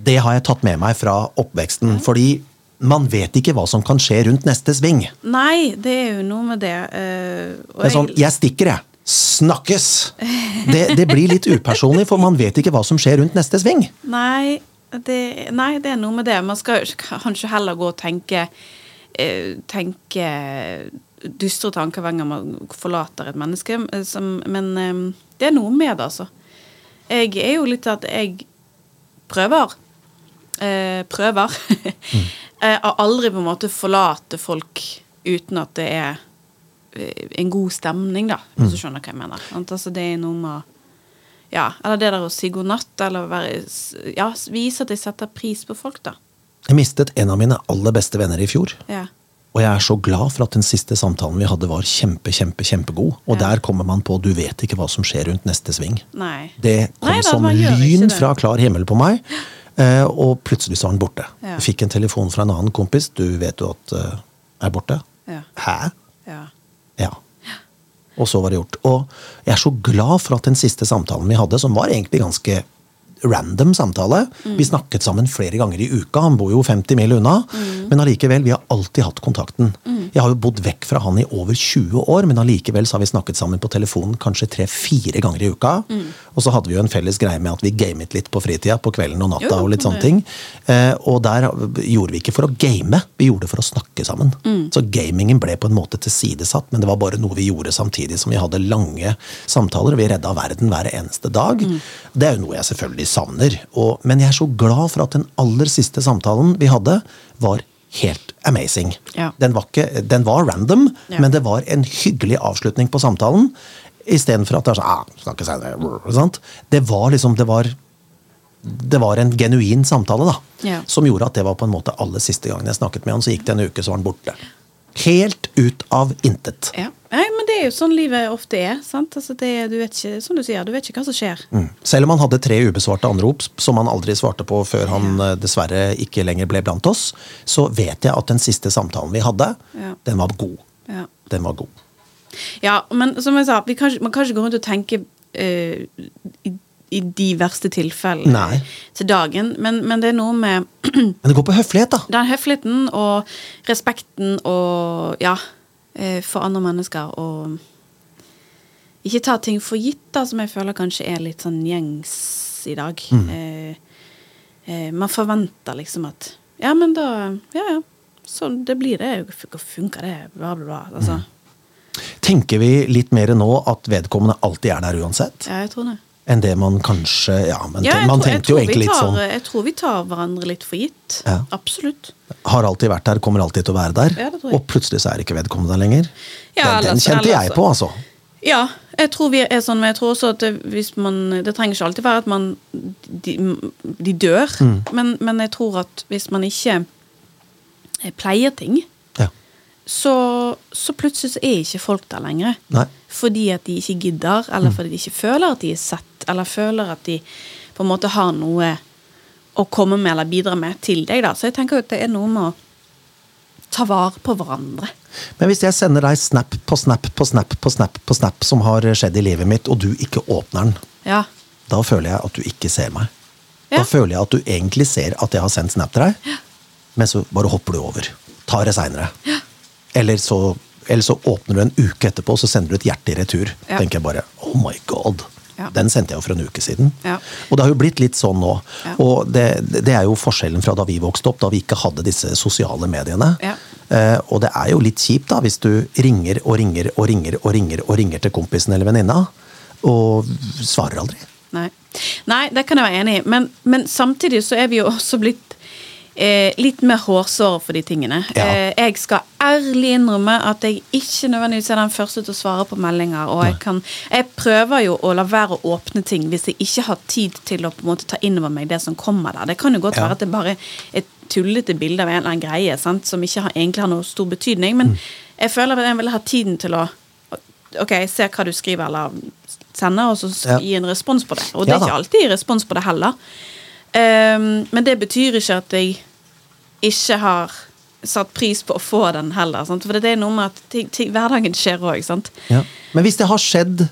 A: Det har jeg tatt med meg fra oppveksten. Fordi man vet ikke hva som kan skje rundt neste sving.
B: Nei, det er jo noe med det. Uh,
A: Det er sånn,
B: jeg-
A: stikker, jeg. Snakkes! Det, det blir litt upersonlig, for man vet ikke hva som skjer rundt neste sving.
B: Nei det, nei, det er noe med det. Man skal kanskje heller gå og tenke uh, Tenke dystre tanker hver gang man forlater et menneske. eh, Som, men um, det er noe med det, altså. Jeg er jo litt at jeg prøver. Eh, prøver. Jeg har aldri på en måte forlate folk uten at det er eh, en god stemning, da, hvis du skjønner hva jeg mener. Altså, det er noe med ja, eller det der å si god natt, eller være, ja, vise at jeg setter pris på folk, da.
A: Jeg mistet en av mine aller beste venner i fjor.
B: Ja.
A: Og jeg er så glad for at den siste samtalen vi hadde, var kjempe, kjempe, kjempegod. Og
B: Ja.
A: der kommer man på du vet ikke hva som skjer rundt neste sving.
B: Nei.
A: Det kom
B: Nei da,
A: som lyn fra klar himmel på meg, eh, og plutselig så var han borte.
B: Ja.
A: Fikk en telefon fra en annen kompis. Du vet jo at uh, er borte?
B: Ja.
A: Hæ?
B: Ja.
A: Ja. Og så var det gjort. Og jeg er så glad for at den siste samtalen vi hadde, som var egentlig ganske random samtale
B: Mm.
A: Vi snakket sammen flere ganger i uka. Han bor jo 50 mil unna.
B: Mm.
A: Men allikevel, vi har alltid hatt kontakten. Jeg har jo bodd vekk fra han i over 20 år, men allikevel så har vi snakket sammen på telefonen kanskje tre-fire ganger i uka.
B: Mm.
A: Og så hadde vi jo en felles greie med at vi gamet litt på fritida, på kvelden og natta
B: Jo,
A: og litt sånne ting. Eh, og der gjorde vi ikke for å game, vi gjorde det for å snakke sammen. Så gamingen ble på en måte tilsidesatt, men det var bare noe vi gjorde samtidig som vi hadde lange samtaler. og Vi redda verden hver eneste dag. Det er jo noe jeg selvfølgelig savner. Og, men jeg er så glad for at den aller siste samtalen vi hadde, var helt amazing.
B: Ja.
A: Den, var ikke, den var random,
B: Ja.
A: men det var en hyggelig avslutning på samtalen. Istedenfor at det er sånn ah, snakke senere, sant? Det var liksom det var, det var en genuin samtale, da.
B: Ja.
A: Som gjorde at det var på en måte aller siste gangen jeg snakket med han, så gikk det en uke, så var han borte. Helt ut av intet.
B: ja. Nei, men det er jo sånn livet ofte er. sant? Altså det, du vet ikke, som du sier, du vet ikke hva som skjer.
A: Mm. Selv om han hadde tre ubesvarte anrop som han aldri svarte på før han ja. dessverre ikke lenger ble blant oss, så vet jeg at den siste samtalen vi hadde,
B: Ja.
A: den var god.
B: Ja.
A: Den var god.
B: Ja, men som jeg sa, vi kan, man kan ikke gå rundt og tenke eh, i, de verste tilfellene
A: Nei.
B: til dagen, men, men det er noe med
A: Men det går på høflighet, da.
B: den høfligheten og respekten og ja, eh, for andre mennesker og ikke ta ting for gitt, da, som jeg føler kanskje er litt sånn gjengs i dag. Eh, eh, man forventer liksom at Ja, men da Ja, ja. Sånn det blir det. Funker det? Bla, bla, bla. Altså.
A: Tenker vi litt mer nå at vedkommende alltid er der uansett?
B: Ja, jeg tror det.
A: Enn det man kanskje Ja, men
B: Ja,
A: man
B: tror-
A: tenkte jo egentlig
B: tar, litt
A: sånn
B: Jeg tror vi tar hverandre litt for gitt.
A: Ja.
B: Absolutt.
A: Har alltid vært der, kommer alltid til å være der.
B: Ja,
A: og plutselig så er ikke vedkommende der lenger. Den, den kjente jeg på, altså.
B: Ja, jeg tror vi er sånn, men jeg tror også at det, hvis man Det trenger ikke alltid være at man De, de dør,
A: Mm.
B: men, men jeg tror at hvis man ikke pleier ting, så, så plutselig så er ikke folk der lenger.
A: Nei.
B: Fordi at de ikke gidder, eller fordi de ikke føler at de er sett, eller føler at de på en måte har noe å komme med eller bidra med til deg. da. Så jeg tenker at det er noe med å ta vare på hverandre.
A: Men hvis jeg sender deg snap på snap på snap på snap på snap som har skjedd i livet mitt, og du ikke åpner den,
B: Ja.
A: da føler jeg at du ikke ser meg.
B: Ja.
A: Da føler jeg at du egentlig ser at jeg har sendt snap til deg, men så bare hopper du over. Tar det seinere. Eller, så- eller så åpner du en uke etterpå, og så sender du et hjerte i retur.
B: Ja.
A: tenker jeg bare oh my god.
B: Ja.
A: Den sendte jeg jo for en uke siden.
B: Ja.
A: Og det har jo blitt litt sånn nå.
B: Ja.
A: Og det, det er jo forskjellen fra da vi vokste opp, da vi ikke hadde disse sosiale mediene.
B: Ja.
A: Eh, og det er jo litt kjipt da, hvis du ringer og ringer og ringer og ringer og ringer til kompisen eller venninna, og svarer aldri.
B: Nei. Nei, det kan jeg være enig i. Men, men samtidig så er vi jo også blitt eh, litt mer hårsår for de tingene.
A: Ja.
B: Eh, jeg skal ærlig innrømme at jeg ikke nødvendigvis er den første til å svare på meldinger. Og jeg, kan, jeg prøver jo å la være å åpne ting hvis jeg ikke har tid til å på en måte ta inn over meg det som kommer der. Det kan jo godt
A: Ja.
B: være at det bare er et tullete bilde av en eller annen greie sant? som ikke har, egentlig har noe stor betydning. Men
A: Mm.
B: jeg føler at jeg vil ha tiden til å Ok, se hva du skriver eller sender, og så gi en respons på det. Og det er ikke alltid respons på det heller. Ehm, men det betyr ikke at jeg ikke har satt pris på å få den heller. Sant? For det er noe med at ting, ting, hverdagen skjer òg.
A: Ja. Men hvis det har skjedd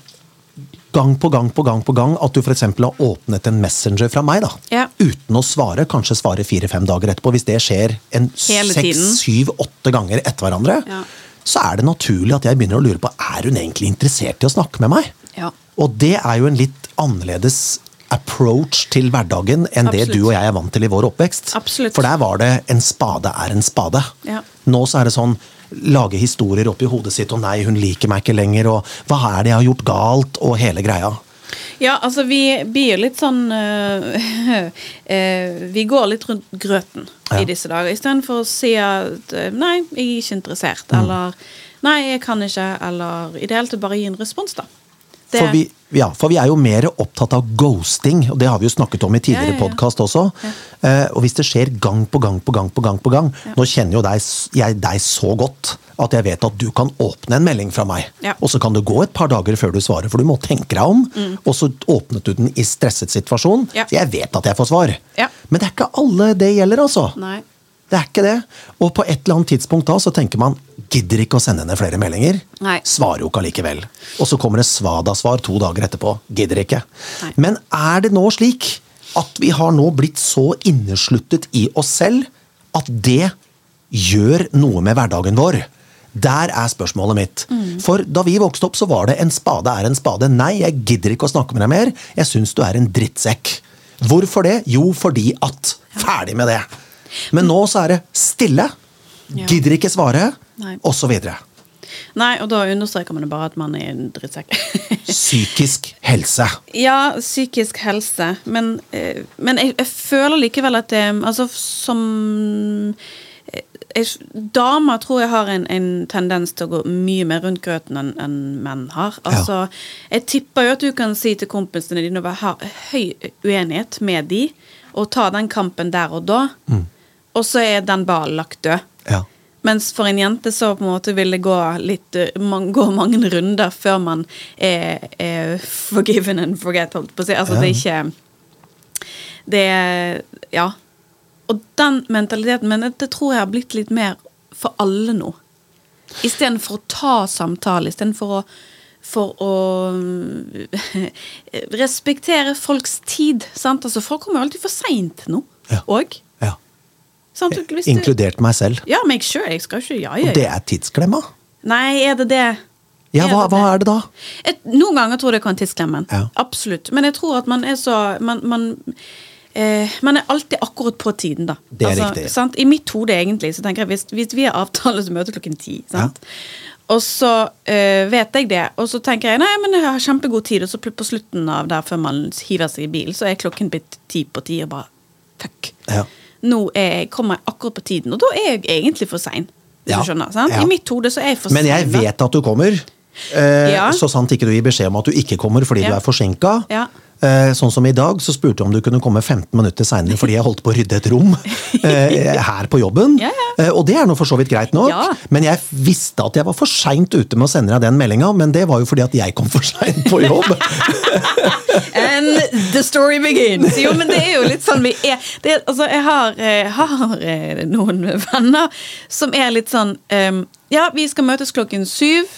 A: gang på gang på gang på gang at du f.eks. har åpnet en messenger fra meg, da,
B: Ja.
A: uten å svare, kanskje svare fire-fem dager etterpå, hvis det skjer en seks, syv, åtte ganger etter hverandre,
B: Ja.
A: så er det naturlig at jeg begynner å lure på er hun egentlig interessert i å snakke med meg.
B: Ja.
A: Og det er jo en litt annerledes approach til hverdagen enn det du og jeg er vant til i vår oppvekst.
B: Absolutt.
A: For der var det en spade er en spade.
B: Ja.
A: Nå så er det sånn lage historier oppi hodet sitt, og nei, hun liker meg ikke lenger, og hva er det jeg har gjort galt, og hele greia.
B: Ja, altså vi blir litt sånn øh, øh, Vi går litt rundt grøten
A: Ja.
B: i disse dager, istedenfor å si at øh, nei, jeg er ikke interessert,
A: Mm.
B: eller nei, jeg kan ikke, eller i det hele tatt bare gi en respons, da. Det-
A: For vi, ja, for vi er jo mer opptatt av ghosting, og det har vi jo snakket om i tidligere
B: Ja, ja,
A: podkast også. Eh, og hvis det skjer gang på gang på gang på gang på gang Nå kjenner jo deg, jeg deg så godt at jeg vet at du kan åpne en melding fra meg, og så kan det gå et par dager før du svarer, for du må tenke deg om, og så åpnet du den i stresset situasjon,
B: Mm.
A: Så jeg vet at jeg får svar. Men det er ikke alle det gjelder, altså.
B: Nei.
A: Det er ikke det. Og på et eller annet tidspunkt da så tenker man gidder ikke å sende henne flere meldinger.
B: Nei.
A: Svarer jo ikke allikevel. Og så kommer det svada-svar to dager etterpå. Gidder ikke.
B: Nei.
A: Men er det nå slik at vi har nå blitt så innesluttet i oss selv at det gjør noe med hverdagen vår? Der er spørsmålet mitt. For da vi vokste opp, så var det en spade er en spade. Nei, jeg gidder ikke å snakke med deg mer. Jeg syns du er en drittsekk. Hvorfor det? Jo, fordi at. Ferdig med det. Men nå så er det stille.
B: Ja.
A: Gidder ikke svare, osv.
B: Nei, og da understreker man jo bare at man er en drittsekk.
A: Psykisk helse.
B: Ja, psykisk helse. Men, eh, men jeg, jeg føler likevel at det Altså, som eh, Damer tror jeg har en, en tendens til å gå mye mer rundt grøten enn en menn har. Altså, Jeg tipper jo at du kan si til kompisene dine og ha høy uenighet med de, og ta den kampen der og da, og så er den ballen lagt død.
A: Ja.
B: Mens for en jente så på en måte vil det gå litt eh, man, gå mange runder før man er, er forgiven and forget, holdt på å si. Altså
A: Ja.
B: det er ikke Det er Ja. Og den mentaliteten Men det tror jeg har blitt litt mer for alle nå. Istedenfor å ta samtale, istedenfor å for å respektere folks tid. Sant? Altså, folk kommer alltid for seint nå. òg.
A: Ja.
B: Sant? Hvis det-
A: Inkludert meg selv.
B: ja, make sure. Jeg skal ikke Ja, ja,
A: Og det er tidsklemma.
B: Nei, er det det?
A: Ja, hva, hva er det da?
B: Et, noen ganger tror jeg det kan tidsklemmen.
A: Ja.
B: Absolutt. Men jeg tror at man er så Man, man, eh, man er alltid akkurat på tiden, da. Altså,
A: Det er riktig.
B: Sant? I mitt hode, egentlig, så tenker jeg hvis, hvis vi har avtale, så møter klokken ti. Sant? Og så øh, vet jeg det, og så tenker jeg nei, men jeg har kjempegod tid, og så på slutten av der, før man hiver seg i bilen, så er klokken blitt ti på ti, og bare fuck.
A: Ja.
B: Nå jeg, kommer jeg akkurat på tiden, og da er jeg egentlig for sein.
A: Ja.
B: skjønner, sant?
A: Ja.
B: I mitt hode så er jeg for
A: Men jeg
B: sein,
A: vet at du kommer. Eh,
B: Ja.
A: Så sant ikke du gir beskjed om at du ikke kommer fordi du er forsinka. Eh, sånn som i dag, så spurte jeg om du kunne komme 15 minutter seinere fordi jeg holdt på å rydde et rom eh, her på jobben.
B: Ja, ja.
A: Eh, og det er nå for så vidt greit nok,
B: Ja.
A: men jeg visste at jeg var for seint ute med å sende deg den meldinga, men det var jo fordi at jeg kom for seint på jobb.
B: And the story begins. Jo, men det er jo litt sånn vi er. Det, er- altså, jeg har, har noen venner som er litt sånn um, Ja, vi skal møtes klokken syv.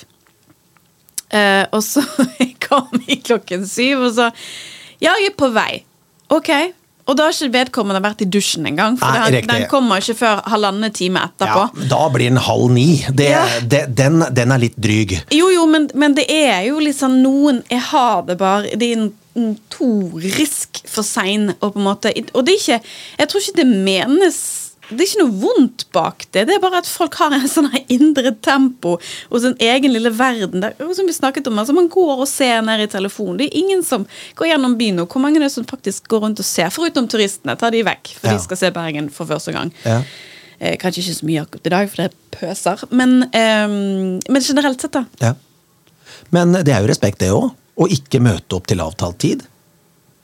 B: Uh, og så kom vi klokken syv, og så Ja, jeg er på vei. Ok. Og da har ikke vedkommende vært i dusjen engang. For
A: Nei,
B: den, den kommer ikke før halvannen time etterpå.
A: Ja, da blir den halv ni. Det,
B: Ja.
A: det, den, den er litt dryg.
B: Jo, jo, men, men det er jo litt sånn noen Jeg har det bare Det er en notorisk for sein og på en måte Og det er ikke Jeg tror ikke det menes det er ikke noe vondt bak det. Det er bare at folk har en sånn indre tempo og sin egen lille verden. Der, som vi snakket om, altså Man går og ser ned i telefonen. Det er ingen som går gjennom byen nå. Hvor mange er det som faktisk går rundt og ser? Foruten turistene. Ta de vekk, for
A: Ja.
B: de skal se Bergen for første gang.
A: Ja.
B: Eh, kanskje ikke så mye akkurat i dag, for det pøser. Men, eh, men generelt sett, da.
A: Ja. Men det er jo respekt, det òg. Å ikke møte opp til avtalt tid.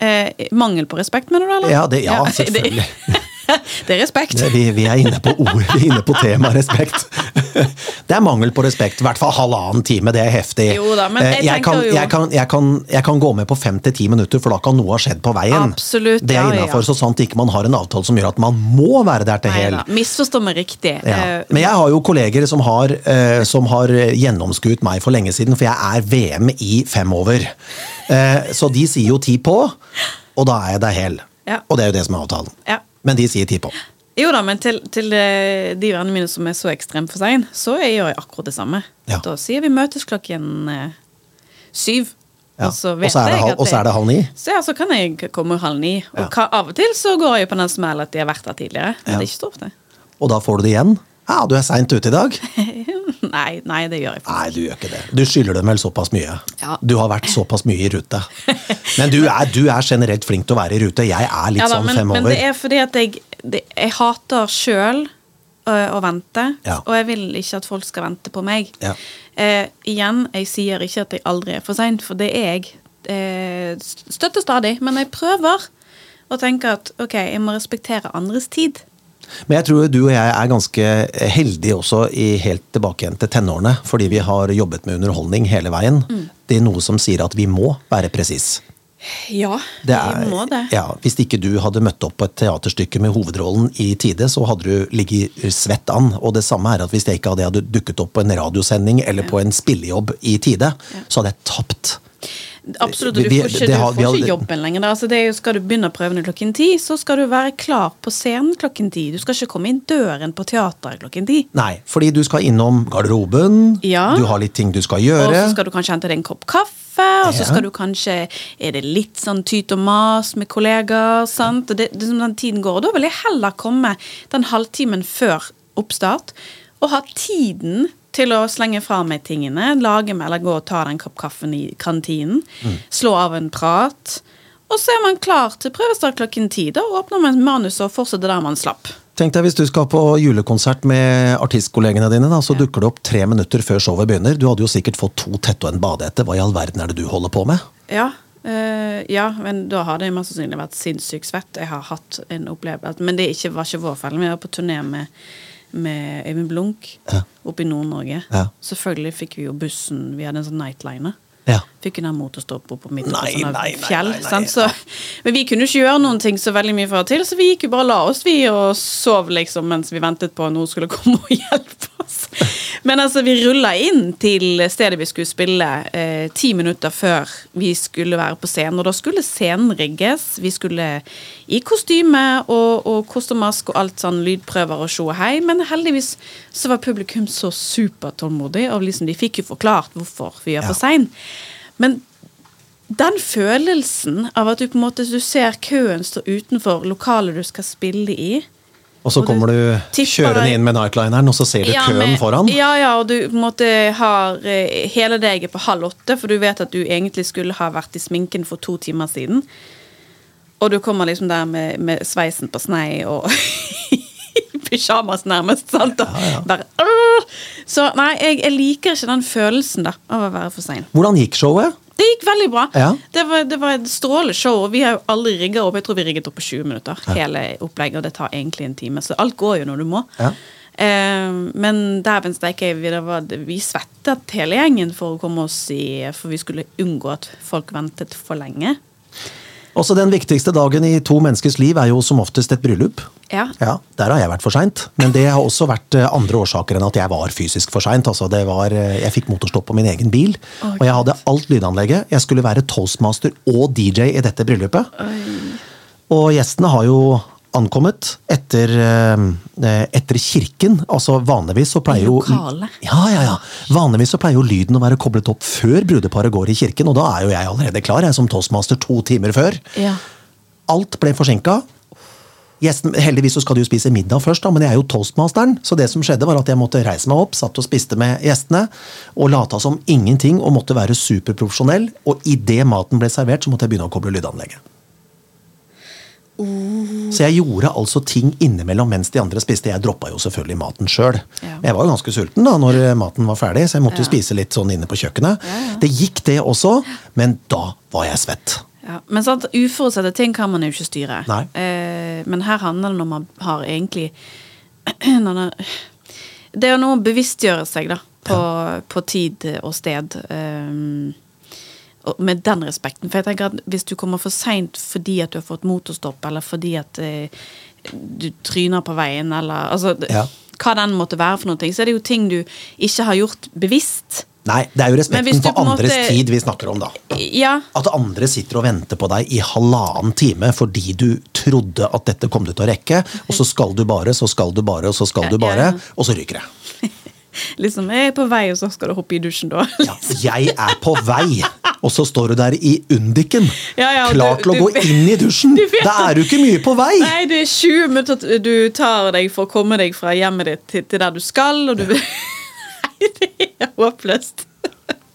B: Eh, mangel på respekt, mener du? eller?
A: Ja, det- ja, selvfølgelig.
B: Det, er respekt.
A: Det, vi, vi er inne på ord, vi er inne på tema respekt. Det er mangel på respekt. I hvert fall halvannen time, det er heftig.
B: Jo da, men jeg jeg,
A: kan, jeg, kan, jeg, kan, kan gå med på fem til ti minutter, for da kan noe ha skjedd på veien.
B: Absolutt,
A: Det er
B: ja, ja.
A: så sant ikke man har en avtale som gjør at man må være der til hel.
B: Misforstå meg riktig.
A: Ja.
B: Eh,
A: Men jeg har jo kolleger som har, eh, som har gjennomskuet meg for lenge siden, for jeg er VM i fem over. så de sier jo ti på, og da er jeg der hel.
B: Ja.
A: Og det er jo det som er avtalen.
B: Ja.
A: Men de sier ti på.
B: Jo da, men til, til eh, de vennene mine som er så ekstremt for sein, så gjør jeg akkurat det samme.
A: Ja.
B: Da sier vi møtes klokken eh, syv.
A: Ja.
B: Og så
A: Og så er det
B: jeg
A: halv- så er det halv ni?
B: Så, ja, så kan jeg komme halv ni. Og
A: Ja.
B: av og til så går jeg på den smellen at de har vært der tidligere. Det er ikke så ofte.
A: Og da får du det igjen? Ja, du er seint ute i dag.
B: nei, nei, det gjør jeg faktisk
A: Nei, du gjør ikke det. Du skylder dem vel såpass mye.
B: Ja.
A: Du har vært såpass mye i rute. Men du er, du er generelt flink til å være i rute. Jeg er litt
B: Ja da,
A: sånn
B: men,
A: fem
B: men
A: over.
B: det er fordi at jeg, det, jeg hater sjøl å vente.
A: Ja.
B: Og jeg vil ikke at folk skal vente på meg.
A: Ja.
B: Eh, igjen, jeg sier ikke at jeg aldri er for sein, for det er jeg. Eh, støtter stadig. Men jeg prøver å tenke at ok, jeg må respektere andres tid.
A: Men jeg tror du og jeg er ganske heldige også i helt tilbake igjen til tenårene. Fordi vi har jobbet med underholdning hele veien.
B: Mm.
A: Det er noe som sier at vi må være presis.
B: Ja,
A: Det er,
B: vi må det.
A: Ja, hvis ikke du hadde møtt opp på et teaterstykke med hovedrollen i tide, så hadde du ligget svett an. Og det samme er at hvis jeg ikke hadde, dukket opp på en radiosending eller på en spillejobb i tide, så hadde jeg tapt.
B: Absolutt, og du får ikke, du får ikke jobben lenger. Altså, det jo, skal du begynne prøvene klokken ti, så skal du være klar på scenen klokken ti. Du skal ikke komme inn døren på teateret klokken ti.
A: Nei, fordi du skal innom garderoben,
B: Ja.
A: du har litt ting du skal gjøre.
B: Og så skal du kanskje hente deg en kopp kaffe, og så skal du kanskje Er det litt sånn tyt og mas med kollegaer? sant? Og Det, det, som den tiden går. Og da vil jeg heller komme den halvtimen før oppstart og ha tiden til å slenge fra meg tingene, lage meg eller gå og ta den kopp kaffen i kantinen,
A: Mm.
B: slå av en prat. Og så er man klar til prøvestart klokken ti. Da åpner man manuset og fortsetter der man slapp.
A: Tenk deg hvis du skal på julekonsert med artistkollegene dine, da, så dukker det opp tre minutter før showet begynner. Du hadde jo sikkert fått to tette og en badehette. Hva i all verden er det du holder på med?
B: Ja, eh, ja, men da har det mest sannsynlig vært sinnssykt svett. Jeg har hatt en opplevelse Men det ikke, var ikke vår feil. Vi var på turné med, med Øyvind Blunk
A: Ja.
B: oppe i Nord-Norge.
A: Ja.
B: Selvfølgelig fikk vi jo bussen Vi hadde en sånn nightliner.
A: Ja.
B: Fikk jo den motorstopp oppe på midt på sånne fjell. Så, men vi kunne ikke gjøre noen ting så veldig mye fra og til, så vi gikk jo bare og la oss, vi, og sov liksom mens vi ventet på at noen skulle komme og hjelpe oss. Men altså, vi rulla inn til stedet vi skulle spille eh, ti minutter før vi skulle være på scenen, og da skulle scenen rigges. Vi skulle i kostyme og, og kostemask og alt sånn lydprøver og sjå hei, men heldigvis så var publikum så supertålmodig, og liksom de fikk jo forklart hvorfor vi er for sein. Men den følelsen av at du på en måte du ser køen stå utenfor lokalet du skal spille i
A: Og så
B: du
A: kommer du kjørende inn med nightlineren, og så ser du
B: Ja,
A: køen
B: med-
A: foran.
B: Ja, ja, og du måte har eh, hele deg på halv åtte, for du vet at du egentlig skulle ha vært i sminken for to timer siden. Og du kommer liksom der med, med sveisen på snei og pyjamas, nærmest. sant? Og Bare, «Åh!» så nei, jeg, jeg liker ikke den følelsen da, av å være for sein.
A: Hvordan gikk showet?
B: Det gikk veldig bra.
A: Ja.
B: Det, var, det var et strålende show. Vi har jo aldri rigga opp. Jeg tror vi rigget opp på 20 minutter. Hele opplegget, og det tar egentlig en time. Så alt går jo når du må.
A: Ja.
B: Eh, men dæven steike, vi, vi svettet hele gjengen for å komme oss i For vi skulle unngå at folk ventet for lenge.
A: Også den viktigste dagen i to menneskers liv er jo som oftest et bryllup.
B: Ja.
A: Ja, Der har jeg vært for seint, men det har også vært eh, andre årsaker enn at jeg var fysisk for seint. Altså, var, eh, jeg fikk motorstopp på min egen bil,
B: oh,
A: og jeg hadde alt lydanlegget. Jeg skulle være toastmaster og DJ i dette bryllupet. Og gjestene har jo ankommet etter, eh, etter kirken. Altså vanligvis så pleier jo ja, ja, ja. Vanligvis så pleier jo lyden å være koblet opp før brudeparet går i kirken, og da er jo jeg allerede klar jeg som toastmaster to timer før.
B: ja.
A: Alt ble forsinka. Heldigvis så skal jo spise middag først, da, men jeg er jo toastmasteren. Så det som skjedde var at jeg måtte reise meg opp, satt og spiste med gjestene. Og lata som ingenting og måtte være superprofesjonell. Og idet maten ble servert, så måtte jeg begynne å koble lydanlegget. Så jeg gjorde altså ting innimellom mens de andre spiste. Jeg droppa jo selvfølgelig maten sjøl.
B: Ja.
A: Jeg var jo ganske sulten da når maten var ferdig, så jeg måtte jo
B: Ja.
A: spise litt sånn inne på kjøkkenet.
B: Ja.
A: Det gikk, det også, men da var jeg svett.
B: Ja, men sant, uforutsette ting kan man jo ikke styre. Eh, men her handler det om man har egentlig det- Det er jo noe å bevisstgjøre seg da, på, på tid og sted. eh, med den respekten. For jeg tenker at hvis du kommer for seint fordi at du har fått motorstopp, eller fordi at eh, du tryner på veien, eller altså,
A: Ja.
B: hva den måtte være for noe, så er det jo ting du ikke har gjort bevisst.
A: Nei, det er jo respekten for andres
B: måte-
A: tid vi snakker om, da.
B: Ja,
A: At andre sitter og venter på deg i halvannen time fordi du trodde at dette kom du til å rekke, og så skal du bare, så skal du bare, og så skal du
B: Ja, du
A: bare, og så ryker det.
B: liksom jeg er på vei, og så skal du hoppe i dusjen da.
A: Ja, jeg er på vei, og så står du der i undiken,
B: Ja, ja,
A: klar til å
B: du
A: gå
B: vet-
A: inn i dusjen. Da er du ikke mye på vei.
B: Nei, det er 20 minutter du tar deg for å komme deg fra hjemmet ditt til, til der du skal, og du Nei, det er håpløst.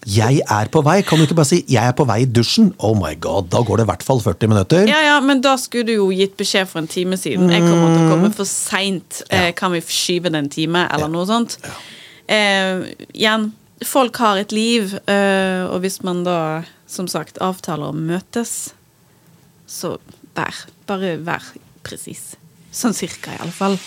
A: Jeg er på vei. Kan du ikke bare si 'jeg er på vei i dusjen'? Oh my god, da går det i hvert fall 40 minutter.
B: Ja, ja, men da skulle du jo gitt beskjed for en time siden. Jeg kommer til å komme for seint. Ja. kan vi skyve det en time, eller noe sånt? Eh, igjen, folk har et liv, eh, og hvis man da, som sagt, avtaler å møtes, så vær. Bare vær presis. Sånn cirka, i alle fall.